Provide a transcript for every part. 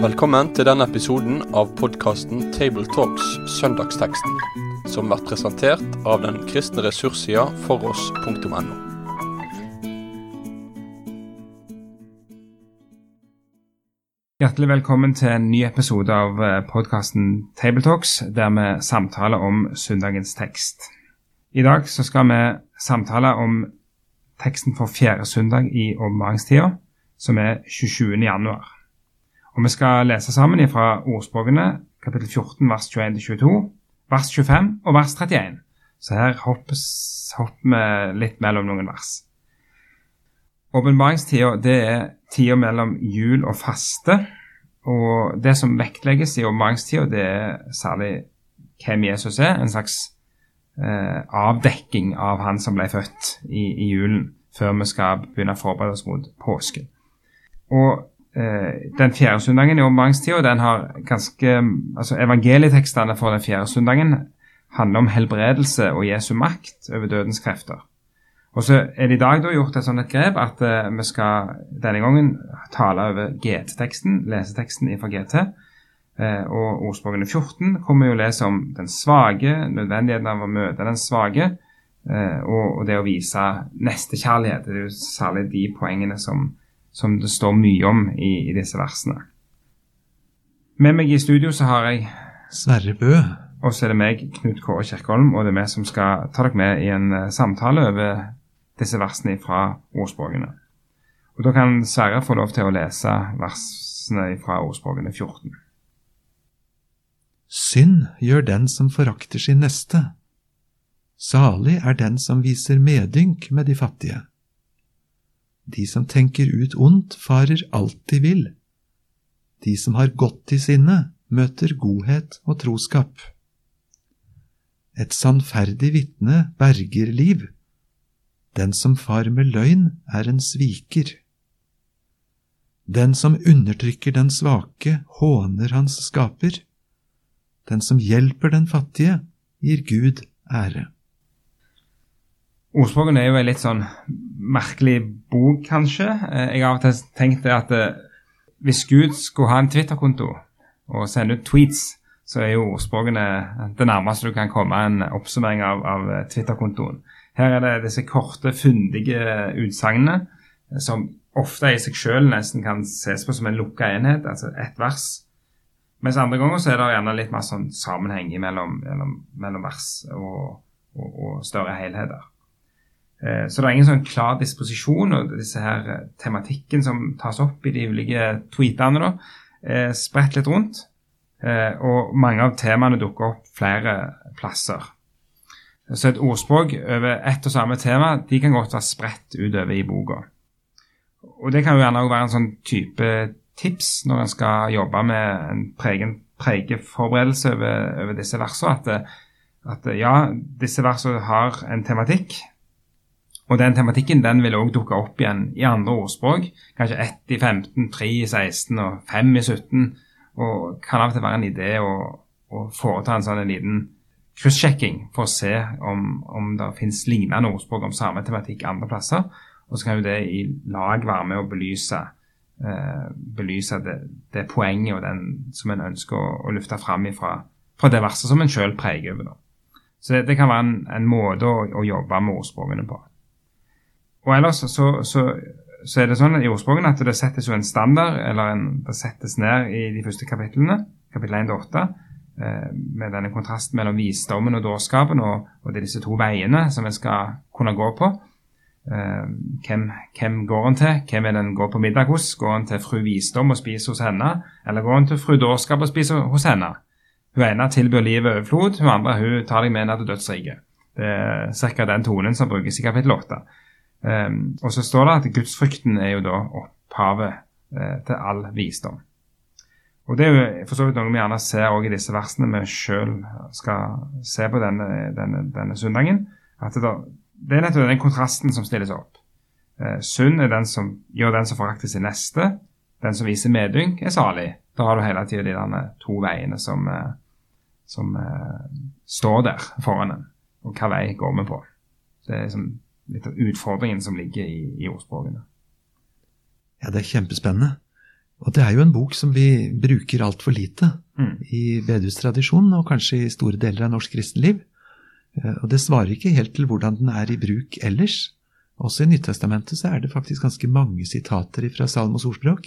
Velkommen til denne episoden av podkasten Tabletalks Søndagsteksten, som blir presentert av den kristne ressurssida foross.no. Hjertelig velkommen til en ny episode av podkasten Tabletalks, der vi samtaler om søndagens tekst. I dag så skal vi samtale om teksten for fjerde søndag i åpenbaringstida, som er 27. januar. Og Vi skal lese sammen fra ordspråkene kapittel 14 vers 21-22, vers 25 og vers 31. Så her hoppes, hopper vi litt mellom noen vers. Åpenbaringstida er tida mellom jul og faste. Og det som vektlegges i åpenbaringstida, det er særlig hvem Jesus er. En slags eh, avdekking av han som ble født i, i julen før vi skal begynne å forberede oss mot påsken. Og eh, Den fjerde søndagen i åpenbaringstida, den har ganske altså Evangelietekstene for den fjerde søndagen handler om helbredelse og Jesu makt over dødens krefter. Og så er det i dag da gjort et sånt grep at eh, vi skal denne gangen tale over GT-teksten, leseteksten fra GT. Eh, og ordspråkene 14 kommer jo å lese om den svake, nødvendigheten av å møte den svake Eh, og, og, det å vise nestekjærlighet. Det er jo særlig de poengene som, som det står mye om i, i, disse versene. Med meg i studio så har jeg Sverre Bø. Og så er det meg, Knut Kåre Kjerkholm, og det er vi som skal ta dere med i en uh, samtale over disse versene fra ordspråkene. Og Da kan Sverre få lov til å lese versene fra ordspråkene 14. Synd gjør den som forakter sin neste Salig er den som viser medynk med de fattige. De som tenker ut ondt, farer alt de vil. De som har godt i sinne, møter godhet og troskap. Et sannferdig vitne berger liv. Den som far med løgn, er en sviker. Den som undertrykker den svake, håner hans skaper. Den som hjelper den fattige, gir Gud ære. Ordspråkene er jo en litt sånn merkelig bok, kanskje. Eh, jeg har av og til tenkt at eh, hvis Gud skulle ha en Twitter-konto og sende ut tweets, så er jo ordspråkene det nærmeste du kan komme en oppsummering av, av Twitter-kontoen. Her er det disse korte, fundige utsagnene som ofte i seg selv nesten kan ses på som en lukka enhet, altså ett vers. Mens andre ganger så er det gjerne litt mer sånn sammenheng mellom, mellom, mellom vers og, og, og større helheter. Eh, så det er ingen sånn klar disposisjon, og disse her eh, tematikken som tas opp i de ulike tweetene, da, er spredt litt rundt. Eh, og mange av temaene dukker opp flere plasser. Så et ordspråk over ett og samme tema de kan godt være spredt utover i boka. Og Det kan jo gjerne òg være en sånn type tips når en skal jobbe med en pregeforberedelse over, over disse versene. At, at ja, disse versene har en tematikk, og den tematikken den vil òg dukke opp igjen i andre ordspråk. Kanskje 1 i 15, 3 i 16 og 5 i 17. Og kan av og til være en idé å, å foreta en sånn en liten kryssjekking for å se om, om det finnes lignende ordspråk om samme tematikk andre plasser. Og så kan jo det i lag være med å belyse, belyse det, det, poenget og den som en ønsker å, å lufte fram fra, fra det verset som en sjøl preger over. Da. Så det, det, kan være en, en måte å, å jobbe med ordspråkene på. Og ellers så, så, så, er det sånn i ordspråkene at det settes jo en standard, eller en, det settes ned i de første kapitlene, kapittel 1 til 8, eh, med denne kontrasten mellom visdommen og dårskapen, og, og, det er disse to veiene som en skal kunne gå på. Eh, hvem, hvem, går han til? Hvem er den går på middag hos? Går han til fru Visdom og spiser hos henne, eller går han til fru Dårskap og spiser hos henne? Hun ene tilbyr livet overflod, hun andre hun tar deg med ned til dødsriket. Det er ca. den tonen som brukes i kapittel 8. Um, og så står det at gudsfrykten er jo da opphavet uh, til all visdom. Og Det er jo for så vidt noe vi gjerne ser også i disse versene vi sjøl skal se på denne, denne, denne søndagen. At det, det, er nettopp den kontrasten som stilles opp. Eh, Sunn er den som gjør den som forakter sin neste. Den som viser medynk, er salig. Da har du hele tida de derne to veiene som, uh, som står der foran en. Og hva vei går vi på? Det er liksom litt av utfordringen som ligger i, i ordspråkene. Ja, det er kjempespennende. Og det er jo en bok som vi bruker altfor lite Mm. i bedehustradisjonen, og kanskje i store deler av norsk kristenliv. Eh, Og det svarer ikke helt til hvordan den er i bruk ellers. Også i Nyttestamentet så er det faktisk ganske mange sitater fra Salmos ordspråk.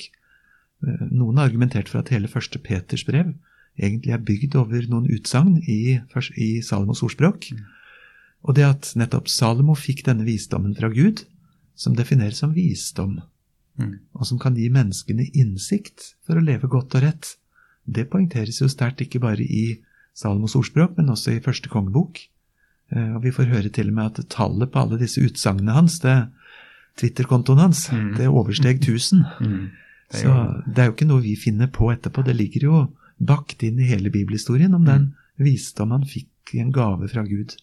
Eh, Noen har argumentert for at hele første Peters brev egentlig er bygd over noen utsagn i, i Salomos ordspråk. Og det at nettopp Salomo fikk denne visdommen fra Gud, som defineres som visdom, Mm. og som kan gi menneskene innsikt for å leve godt og rett, det poengteres jo sterkt ikke bare i Salomos ordspråk, men også i første kongebok. Eh, Og vi får høre til og med at tallet på alle disse utsagnene hans, det Twitter-kontoen hans, Mm. det oversteg 1000. Mm. Det Så det er jo ikke noe vi finner på etterpå. Det ligger jo bakt inn i hele bibelhistorien om den visdom han fikk i en gave fra Gud.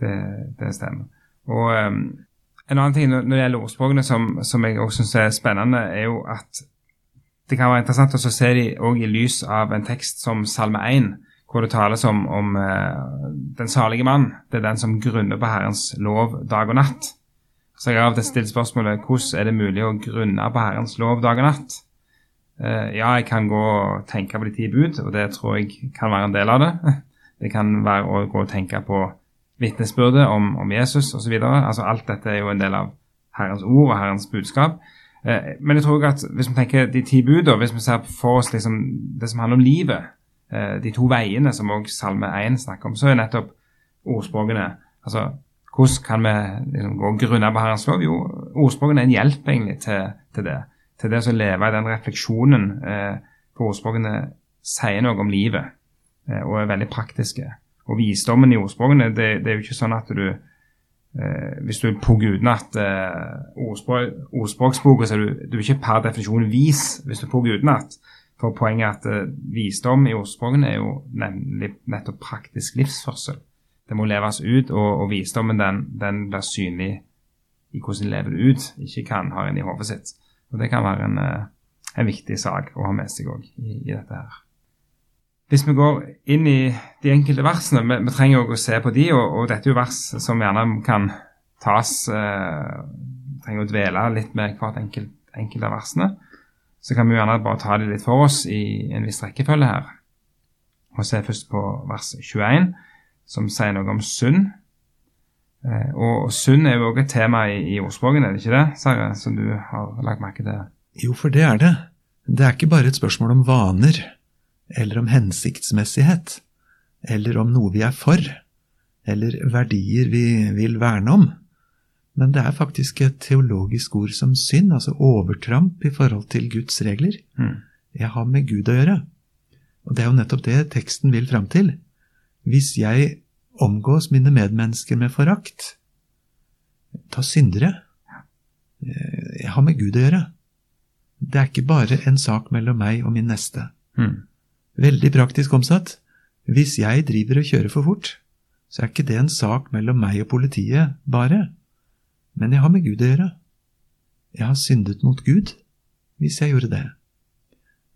det, det stemmer. Og um, en annen ting når det gjelder ordspråkene som, som jeg også syns er spennende, er jo at det kan være interessant å se dem òg i lys av en tekst som Salme 1, hvor det tales om, om uh, den salige mann. Det er den som grunner på Herrens lov dag og natt. Så jeg har stilt spørsmålet hvordan er det mulig å grunne på Herrens lov dag og natt? Uh, ja, jeg kan gå og tenke på de ti bud, og det tror jeg kan være en del av det. Det kan være å gå og tenke på vitnesbyrdet om, om Jesus osv. Altså, alt dette er jo en del av Herrens ord og Herrens budskap. Eh, men jeg tror at hvis vi tenker de ti bud, og hvis vi ser for oss liksom det som handler om livet, de to veiene som også Salme 1 snakker om, så er nettopp ordspråkene altså hvordan kan vi liksom gå grunna på Herrens lov? Jo, ordspråkene er en hjelp egentlig til, til det. Til det å leve i den refleksjonen. Eh, for ordspråkene sier noe om livet eh, og er veldig praktiske. Og visdommen i ordspråkene, det, det er jo ikke sånn at du eh, Hvis du pugger utenat eh, ordspråk, ordspråksboka, så er du, du er ikke per definisjon vis hvis du pugger utenat. For poenget er at eh, visdom i ordspråkene er jo nemlig nettopp praktisk livsførsel. Det må leves ut, og, og visdommen den, den blir synlig i hvordan de lever det ut, ikke hva en har inni hodet sitt. Og Det kan være en, eh, en viktig sak å ha med seg òg i, i dette her. Hvis vi går inn i de enkelte versene, vi, vi trenger også å se på de, og, og dette er jo vers som gjerne kan tas eh, trenger å dvele litt med hvert enkelt, enkelt av versene. Så kan vi gjerne bare ta det litt for oss i en viss rekkefølge her. Og se først på vers 21, som sier noe om synd. Eh, og synd er jo også et tema i, i ordspråken, er det ikke det, Sverre, som du har lagt merke til? Jo, for det er det. Det er ikke bare et spørsmål om vaner, eller om hensiktsmessighet, eller om noe vi er for, eller verdier vi vil verne om. Men det er faktisk et teologisk ord som synd, altså overtramp i forhold til Guds regler. Mm. Jeg har med Gud å gjøre. Og det er jo nettopp det teksten vil fram til. Hvis jeg omgås mine medmennesker med forakt, ta syndere jeg. Har med Gud å gjøre. Det er ikke bare en sak mellom meg og min neste. Mm. Veldig praktisk omsatt. Hvis jeg driver og kjører for fort, så er ikke det en sak mellom meg og politiet bare. Men jeg har med Gud å gjøre. Jeg har syndet mot Gud hvis jeg gjorde det.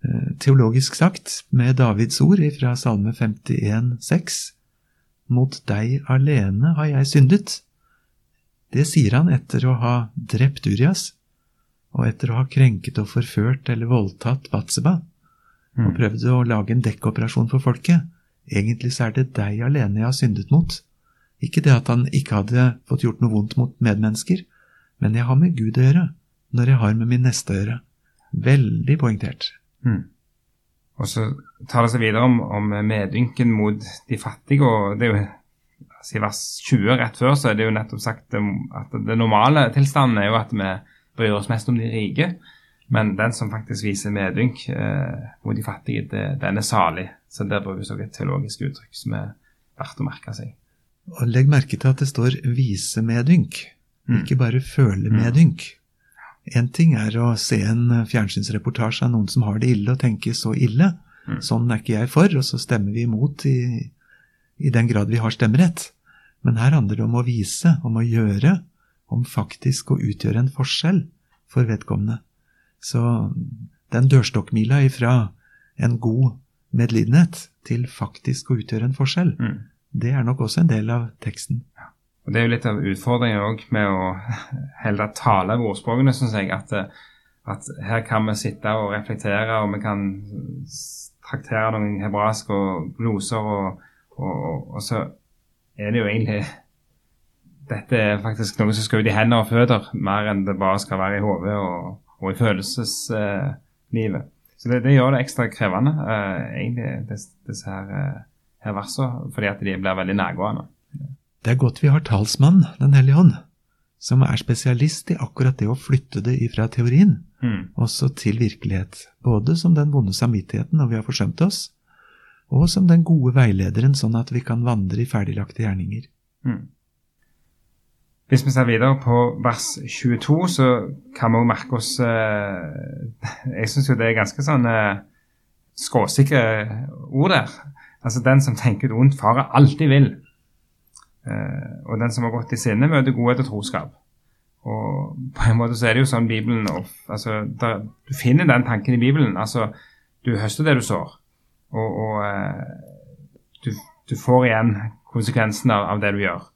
Eh, Teologisk sagt, med Davids ord fra Salme 51, 51,6, Mot deg alene har jeg syndet. Det sier han etter å ha drept Urias, og etter å ha krenket og forført eller voldtatt Batseba, og prøvd å lage en dekkoperasjon for folket. Egentlig så er det deg alene jeg har syndet mot. Ikke det at han ikke hadde fått gjort noe vondt mot medmennesker, men jeg har med Gud å gjøre når jeg har med min neste å gjøre. Veldig poengtert. Mm. Og så tar det seg videre om, om medynken mot de fattige. og det er jo I vers 20 rett før så er det jo nettopp sagt at det normale tilstanden er jo at vi bryr oss mest om de rike. Men den som faktisk viser medynk eh, mot de fattige, det, den er salig. Så der brukes også et teologisk uttrykk som er verdt å merke seg. Og legg merke til at det står 'vise medynk', Mm. ikke bare 'føle medynk'. En ting er å se en fjernsynsreportasje av noen som har det ille, og tenke 'så ille', Mm. sånn er ikke jeg for, og så stemmer vi imot i, i den grad vi har stemmerett. Men her handler det om å vise, om å gjøre, om faktisk å utgjøre en forskjell for vedkommende. Så den dørstokkmila ifra en god medlidenhet til faktisk å utgjøre en forskjell, Mm. Det er nok også en del av teksten. Og Det er jo litt av utfordringen òg med å heller tale over ordspråkene, syns jeg. At, at, her kan vi sitte og reflektere, og vi kan traktere noen hebraiske og gloser, og, og, og så er det jo egentlig dette er faktisk noe som skal ut i hender og føtter, mer enn det bare skal være i hodet og, og, i følelseslivet. Eh, så det, det, gjør det ekstra krevende, eh, egentlig, disse her, eh, her versene, fordi at de blir veldig nærgående. Det er godt vi har talsmann, Den hellige ånd, som er spesialist i akkurat det å flytte det ifra teorien mm. også til virkelighet. Både som den vonde samvittigheten når vi har forsømt oss, og som den gode veilederen, sånn at vi kan vandre i ferdiglagte gjerninger. Mm. Hvis vi ser videre på vers 22, så kan vi jo merke oss eh, Jeg syns jo det er ganske sånn eh, skråsikre ord der. Altså den som tenker vondt, ondt, farer alltid vill. Eh, og den som har gått i sinne, møter godhet og troskap. Og på en måte så er det jo sånn Bibelen altså, der, Du finner den tanken i Bibelen. altså Du høster det du sår. Og, og du, du, får igjen konsekvensen av, det du gjør.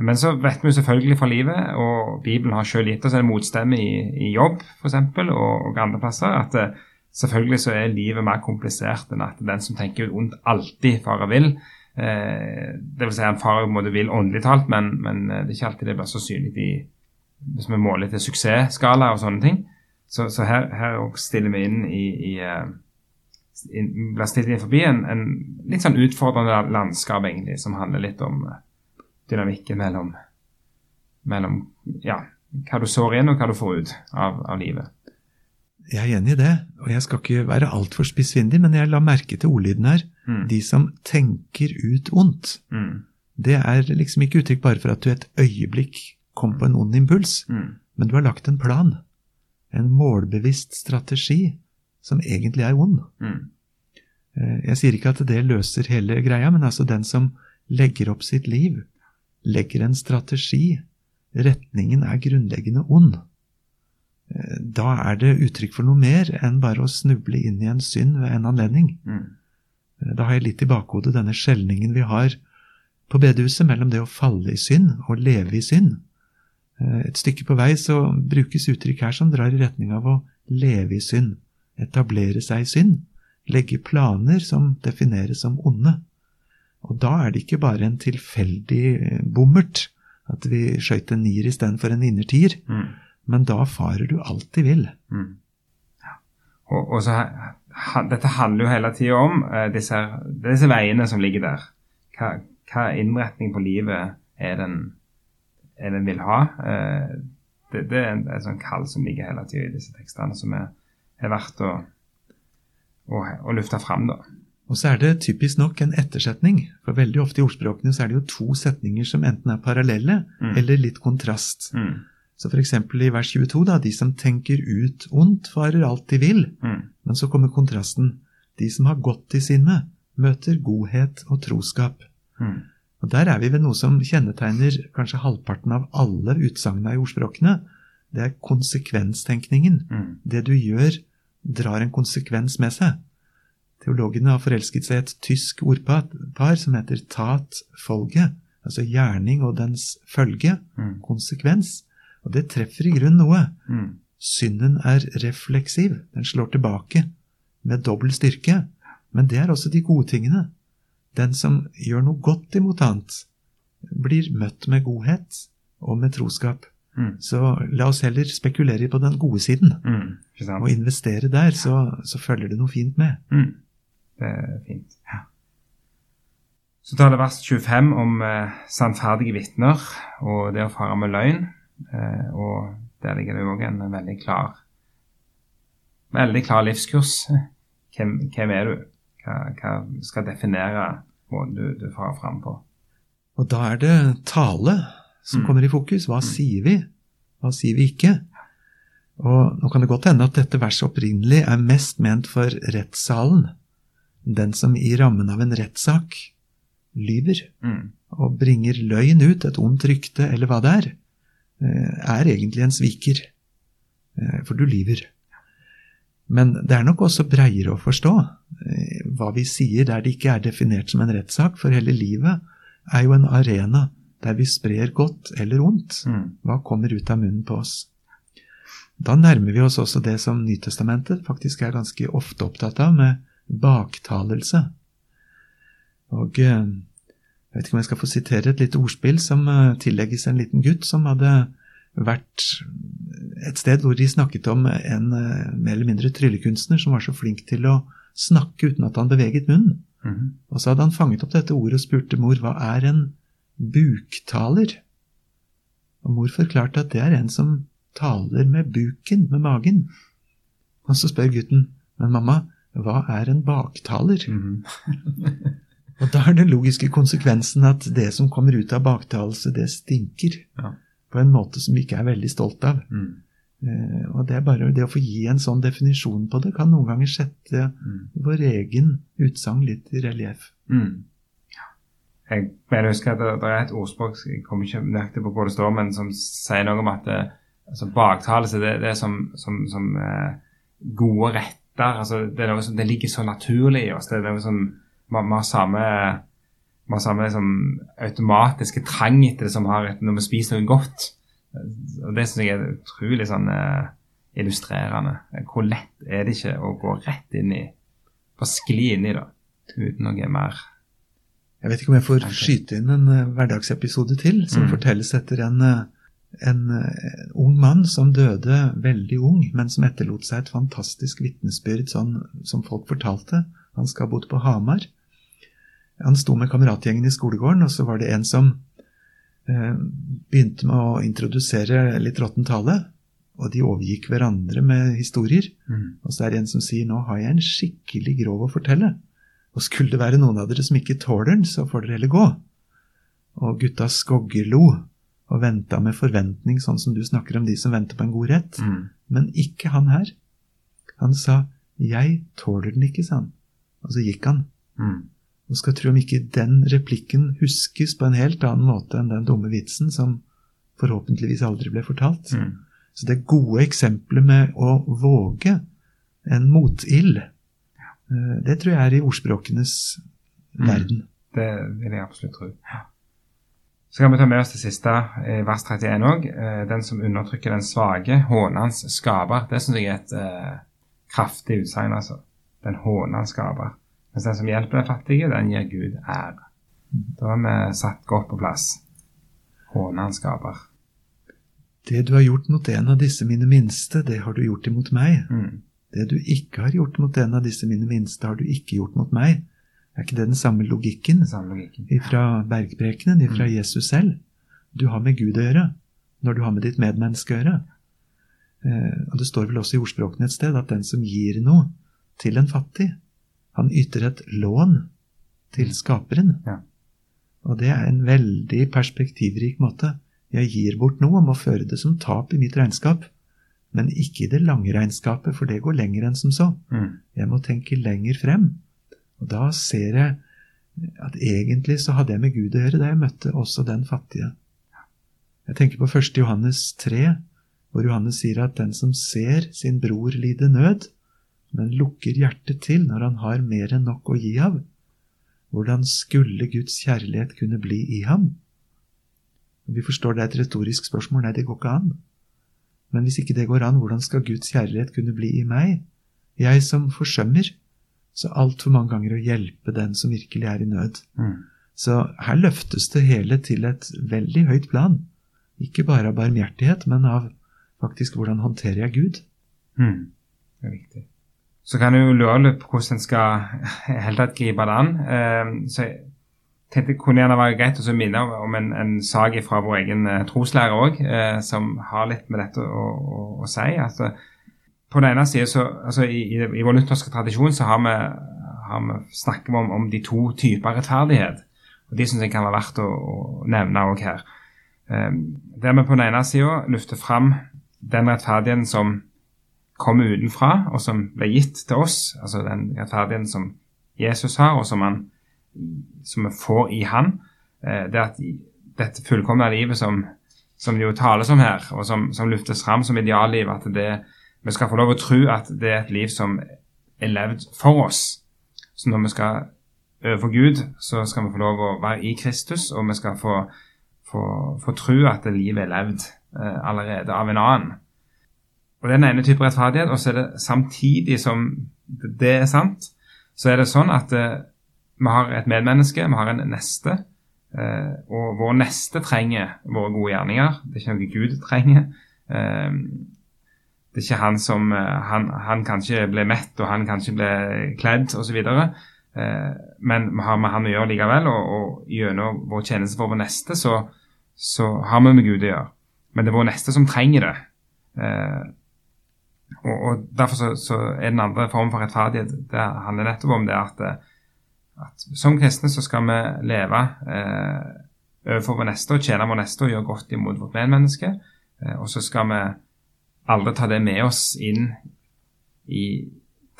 Men så vet vi jo selvfølgelig fra livet, og Bibelen har selv gitt oss en motstemme i, i jobb f.eks. Og, og andre plasser, at uh, selvfølgelig så er livet mer komplisert enn at den som tenker ondt, alltid farer vill. Uh, det vil si han farer på en måte vill åndelig talt, men, men, uh, det er ikke alltid det blir så synlig i, hvis vi måler til suksessskala og sånne ting. Så, så her, her stiller vi inn i, i in, blir stilt inn forbi en, en, litt sånn utfordrende landskap, egentlig, som handler litt om dynamikken mellom, mellom ja, hva du sår inn, og hva du får ut av, av livet. Jeg er enig i det, og jeg skal ikke være altfor spissfindig, men jeg la merke til ordlyden her. Mm. De som tenker ut ondt. Mm. Det er liksom ikke uttrykk bare for at du et øyeblikk kom på en ond impuls, mm. men du har lagt en plan. En målbevisst strategi som egentlig er ond. Mm. Eh, jeg sier ikke at det løser hele greia, men altså den som legger opp sitt liv legger en strategi. Retningen er grunnleggende ond. Eh, da er det uttrykk for noe mer enn bare å snuble inn i en synd ved en anledning. Mm. Eh, da har jeg litt i bakhodet denne skjelningen vi har på bedehuset mellom det å falle i synd og leve i synd. Eh, et stykke på vei så brukes uttrykk her som drar i retning av å leve i synd, etablere seg i synd, legge planer som defineres som onde. Og da er det ikke bare en tilfeldig bommert, at vi skøyt en nier istedenfor en innertier, mm. Men da farer du alt de vil. Mm. Ja. Og, og så, dette handler jo hele tida om uh, disse, disse, veiene som ligger der. Hva, hva innretning på livet er den, er den vil ha? Uh, det, det, er en, en sånn kall som ligger hele tida i disse tekstene, som er, er verdt å, å, å lufte fram. da. Og så er det typisk nok en ettersetning, for veldig ofte i ordspråkene så er det jo to setninger som enten er parallelle mm. eller litt kontrast. Mm. Så f.eks. i vers 22, da, de som tenker ut ondt, farer alt de vil. Mm. Men så kommer kontrasten. De som har godt i sinne, møter godhet og troskap. Mm. Og Der er vi ved noe som kjennetegner kanskje halvparten av alle utsagnene i ordspråkene. Det er konsekvenstenkningen. Mm. Det du gjør, drar en konsekvens med seg. Teologene har forelsket seg i et tysk ordpar som heter tat folge, altså gjerning og dens følge, mm. konsekvens. Og det treffer i grunn noe. Mm. Synden er refleksiv, den slår tilbake med dobbel styrke. Men det er også de gode tingene. Den som gjør noe godt imot annet, blir møtt med godhet og med troskap. Mm. Så la oss heller spekulere på den gode siden. Mm, og investere der, så, så, følger det noe fint med. Mm. Det er fint. Ja. Så tar det vers 25 om eh, sannferdige vitner og det å fare med løgn. Eh, og der ligger det òg en veldig klar veldig klar livskurs. Hvem, hvem er du? Hva, hva, skal definere måten du, du farer fram på? Og da er det tale som mm. kommer i fokus. Hva mm. sier vi? Hva sier vi ikke? Og nå kan det godt hende at dette verset opprinnelig er mest ment for rettssalen den som i rammen av en rettssak lyver mm. og bringer løgn ut, et ondt rykte eller hva det er, er egentlig en sviker. Eh, for du lyver. Men det er nok også breiere å forstå eh, hva vi sier der det ikke er definert som en rettssak, for hele livet er jo en arena der vi sprer godt eller ondt. Mm. Hva kommer ut av munnen på oss? Da nærmer vi oss også det som Nytestamentet faktisk er ganske ofte opptatt av, med baktalelse. Og eh, jeg vet ikke om jeg skal få sitere et lite ordspill som eh, tillegges en liten gutt som hadde vært et sted hvor de snakket om en eh, mer eller mindre tryllekunstner som var så flink til å snakke uten at han beveget munnen. Mhm. Og så hadde han fanget opp dette ordet og spurte mor hva er en buktaler? Og mor forklarte at det er en som taler med buken, med magen. Og så spør gutten, men mamma, hva er en baktaler? Mhm. Og da er den logiske konsekvensen at det som kommer ut av baktalelse, det stinker. Ja. På en måte som vi ikke er veldig stolt av. Mm. Eh, og det er bare det å få gi en sånn definisjon på det, kan noen ganger sette Mm. vår egen utsagn litt i relieff. Mm. Jeg mener husker at det, det er et ordspråk jeg kommer ikke nøyaktig på hvor det står, men som sier noe om at det, altså baktalelse det, det er som, som, som eh, gode retter. altså Det er noe som det ligger så naturlig i oss. Det er noe som vi har samme vi har samme liksom, automatiske trang etter det som har et, når vi spiser noe godt. Og Det syns jeg er utrolig sånn eh, illustrerende. Hvor lett er det ikke å gå rett inn i Bare skli inn i det uten noe mer. Jeg vet ikke om jeg får skyte inn en uh, hverdagsepisode til, som Mm. fortelles etter en, eh, en eh, ung mann som døde veldig ung, men som etterlot seg et fantastisk vitnesbyrd, sånn som folk fortalte. Han skal ha bodd på Hamar. Han sto med kameratgjengen i skolegården, og så var det en som eh, begynte med å introdusere litt råtten tale, og de overgikk hverandre med historier. Mm. Og så er det en som sier nå har jeg en skikkelig grov å fortelle. Og skulle det være noen av dere som ikke tåler den, så får dere heller gå. Og gutta skoggerlo og venta med forventning, sånn som du snakker om de som venter på en god rett. Mm. Men ikke han her. Han sa 'jeg tåler den ikke', sa han. Og så gikk han. Mm. Og skal tro om ikke den replikken huskes på en helt annen måte enn den dumme vitsen som forhåpentligvis aldri ble fortalt. Mm. Så det gode eksempelet med å våge en motild, eh, det tror jeg er i ordspråkenes Mm. verden. Det vil jeg absolutt tro. Så kan vi ta med oss det siste i vers 31 òg. Den som undertrykker den svake, håner hans skaper. Det syns jeg er et eh, kraftig utsagn, altså. Den håner hans skaper. Mens den som hjelper den fattige, den gir Gud ære. Da har vi satt godt på plass. Håner hans skaper. Det du har gjort mot en av disse mine minste, det har du gjort imot meg. Mm. Det du ikke har gjort mot en av disse mine minste, har du ikke gjort mot meg. Er ikke det den samme logikken Den samme logikken. fra bergprekenen, fra Mm. Jesus selv? Du har med Gud å gjøre når du har med ditt medmenneske å gjøre. Eh, og Det står vel også i ordspråkene et sted at den som gir noe til en fattig, han yter et lån til Mm. skaperen. Ja. Og det er en veldig perspektivrik måte. Jeg gir bort noe må føre det som tap i mitt regnskap, men ikke i det lange regnskapet, for det går lenger enn som så. Mm. Jeg må tenke lenger frem. Og da ser jeg at egentlig så hadde jeg med Gud å gjøre da jeg møtte også den fattige. Jeg tenker på 1. Johannes 3, hvor Johannes sier at den som ser sin bror lide nød, men lukker hjertet til når han har mer enn nok å gi av, hvordan skulle Guds kjærlighet kunne bli i ham? Vi forstår det er et retorisk spørsmål. Nei, det går ikke an. Men hvis ikke det går an, hvordan skal Guds kjærlighet kunne bli i meg? Jeg som forsømmer så altfor mange ganger å hjelpe den som virkelig er i nød. Mm. Så her løftes det hele til et veldig høyt plan. Ikke bare av barmhjertighet, men av faktisk hvordan håndterer jeg Gud. Mm. Det er viktig. Så kan du jo lure på hvordan en skal helt tatt gripe det an. Eh, så jeg tenkte kunne gjerne være greit å minne om, om en, en sak fra vår egen eh, troslærer òg, eh, som har litt med dette å, å, å si. Altså, på den ene siden så, altså i, i, I vår lutherske tradisjon så har vi, har vi snakker vi om, om de to typer rettferdighet. Og De syns jeg kan være verdt å, å nevne òg her. Eh, der vi på den ene sida løfter fram den rettferdigheten som kommer utenfra, og som ble gitt til oss, altså den rettferdigheten som Jesus har, og som, han, som vi får i Han, eh, det at dette fullkomne livet som, som det jo tales om her, og som, som luftes fram som idealliv, at det, vi skal få lov å tro at det er et liv som er levd for oss. Så når vi skal overfor Gud, så skal vi få lov å være i Kristus, og vi skal få, få tro at livet er levd eh, allerede av en annen. Og Det er den ene type rettferdighet. Og så er det samtidig som det er sant, så er det sånn at eh, vi har et medmenneske, vi har en neste. Eh, og vår neste trenger våre gode gjerninger. Det er ikke noe Gud trenger. Eh, det er ikke han som eh, han, han kan ikke bli mett, og han kan ikke bli kledd osv. Eh, men vi har med han å gjøre likevel, og, og gjennom vår tjeneste for vår neste så, så har vi med Gud å gjøre. Men det er vår neste som trenger det. Eh, og, og Derfor så, så, er den andre formen for rettferdighet det handler nettopp om det at, at som kristne så skal vi leve eh, vår neste og tjene vår neste og gjøre godt imot vårt medmenneske. Eh, og så skal vi aldri ta det med oss inn i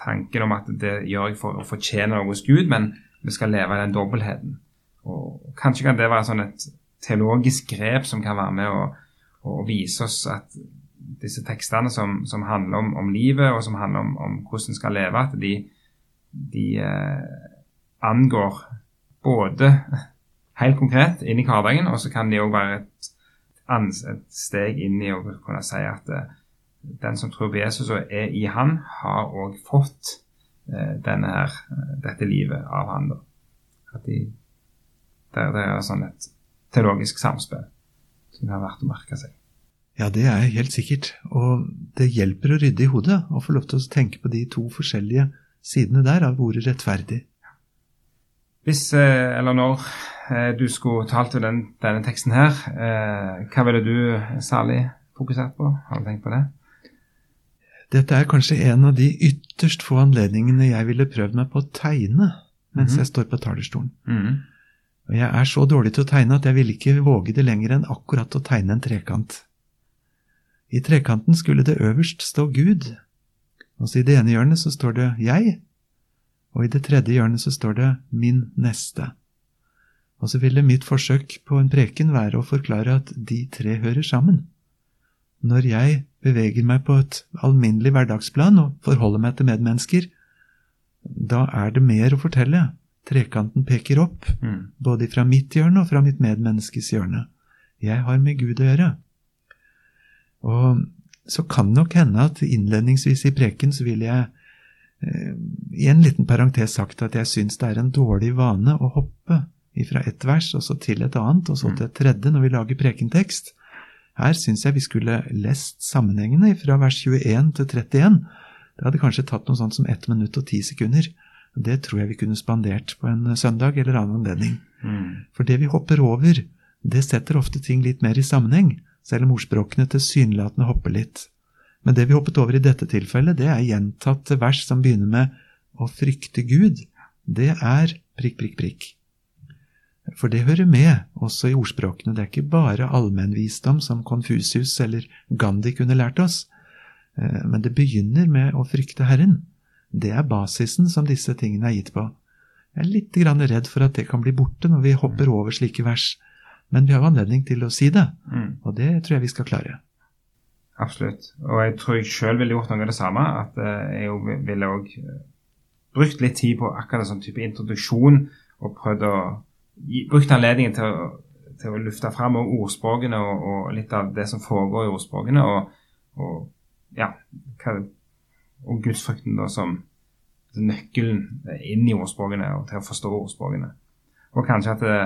tanken om at det gjør jeg for å fortjene noe hos Gud, men vi skal leve i den dobbeltheten. Og Kanskje kan det være sånn et teologisk grep som kan være med å, å vise oss at disse tekstene som, som handler om, om, livet, og som handler om, om hvordan en skal leve, at de, de eh, angår både helt konkret inn i hverdagen, og så kan de òg være et, et, steg inn i å kunne si at eh, den som tror på Jesus og er i han, har òg fått eh, her, eh, dette livet av han. Da. At de, det, det er sånn et teologisk samspill som det har vært å merke seg. Ja, det er helt sikkert. Og det hjelper å rydde i hodet og få lov til å tenke på de to forskjellige sidene der av ordet rettferdig. Hvis, eh, eller når, du skulle talt til den, denne teksten her, hva ville du særlig fokusert på? Har du tenkt på det? Dette er kanskje en av de ytterst få anledningene jeg ville prøvd meg på å tegne mens mm. jeg står på talerstolen. Mm. Og jeg er så dårlig til å tegne at jeg ville ikke våge det lenger enn akkurat å tegne en trekant. I trekanten skulle det øverst stå Gud, og så i det ene hjørnet så står det jeg, og i det tredje hjørnet så står det min neste. Og så ville mitt forsøk på en preken være å forklare at de tre hører sammen. Når jeg beveger meg på et alminnelig hverdagsplan og forholder meg til medmennesker, da er det mer å fortelle. Trekanten peker opp, mm. både fra mitt hjørne og fra mitt medmenneskes hjørne. Jeg har med Gud å gjøre. Og så kan det nok hende at innledningsvis i preken så vil jeg eh, i en liten parentes sagt at jeg syns det er en dårlig vane å hoppe fra ett vers og så til et annet, og så til et tredje når vi lager prekentekst. Her syns jeg vi skulle lest sammenhengene fra vers 21 til 31. Det hadde kanskje tatt noe sånt som ett minutt og ti sekunder. Det tror jeg vi kunne spandert på en søndag eller annen anledning. Mm. For det vi hopper over, det setter ofte ting litt mer i sammenheng, selv om ordspråkene tilsynelatende hopper litt. Men det vi hoppet over i dette tilfellet, det er gjentatte vers som begynner med å frykte Gud. Det er prikk, prikk, prikk. For det hører med også i ordspråkene. Det er ikke bare allmennvisdom som Konfusius eller Gandhi kunne lært oss, eh, men det begynner med å frykte Herren. Det er basisen som disse tingene er gitt på. Jeg er litt redd for at det kan bli borte når vi hopper mm. over slike vers, men vi har anledning til å si det, mm. og det tror jeg vi skal klare. Absolutt. Og jeg tror jeg sjøl ville gjort noe av det samme. At eh, jeg ville òg eh, brukt litt tid på akkurat en sånn type introduksjon og prøvd å brukt anledningen til å, til å lufte fram ordspråkene og, og, litt av det som foregår i ordspråkene. Og, og ja, hva, og gudsfrykten da som nøkkelen inn i ordspråkene og til å forstå ordspråkene. Og kanskje at det,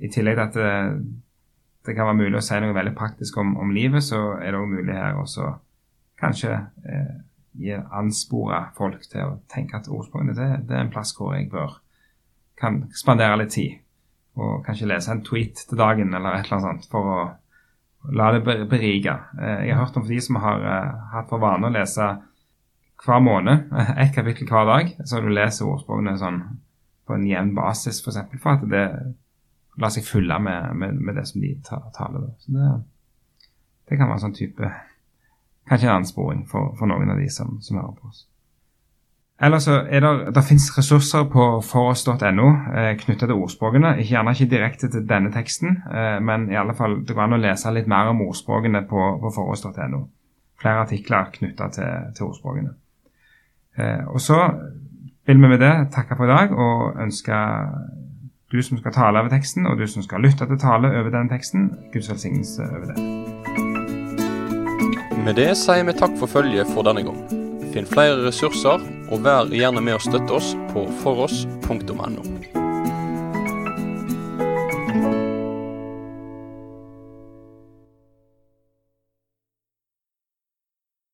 i tillegg til at det, det, kan være mulig å si noe veldig praktisk om, om livet, så er det òg mulig her også kanskje eh, anspore folk til å tenke at ordspråkene det, det, er en plass hvor jeg bør kan spandere litt tid og kanskje lese en tweet til dagen eller et eller annet sånt for å la det berike. Eh, jeg har hørt om de som har eh, hatt for vane å lese hver måned, ett kapittel hver dag, så du leser ordspråkene sånn på en jevn basis, f.eks. For, for at det lar seg fylle med, med, med, det som de taler. Så det, det kan være en sånn type Kanskje en ansporing for, for noen av de som, som hører på oss. Ellers så er der, der finnes ressurser på foross.no eh, knyttet til ordspråkene. Ikke, gjerne ikke direkte til denne teksten, eh, men i alle fall det går an å lese litt mer om ordspråkene på, på foross.no. Flere artikler knyttet til, til ordspråkene. Eh, og så vil vi med det takke for i dag og ønske Du som skal tale over teksten, og du som skal lytte til tale over den teksten. Guds velsignelse over det. Med det sier vi takk for følget for denne gang. Finn flere ressurser, og vær gjerne med å støtte oss på foross.no.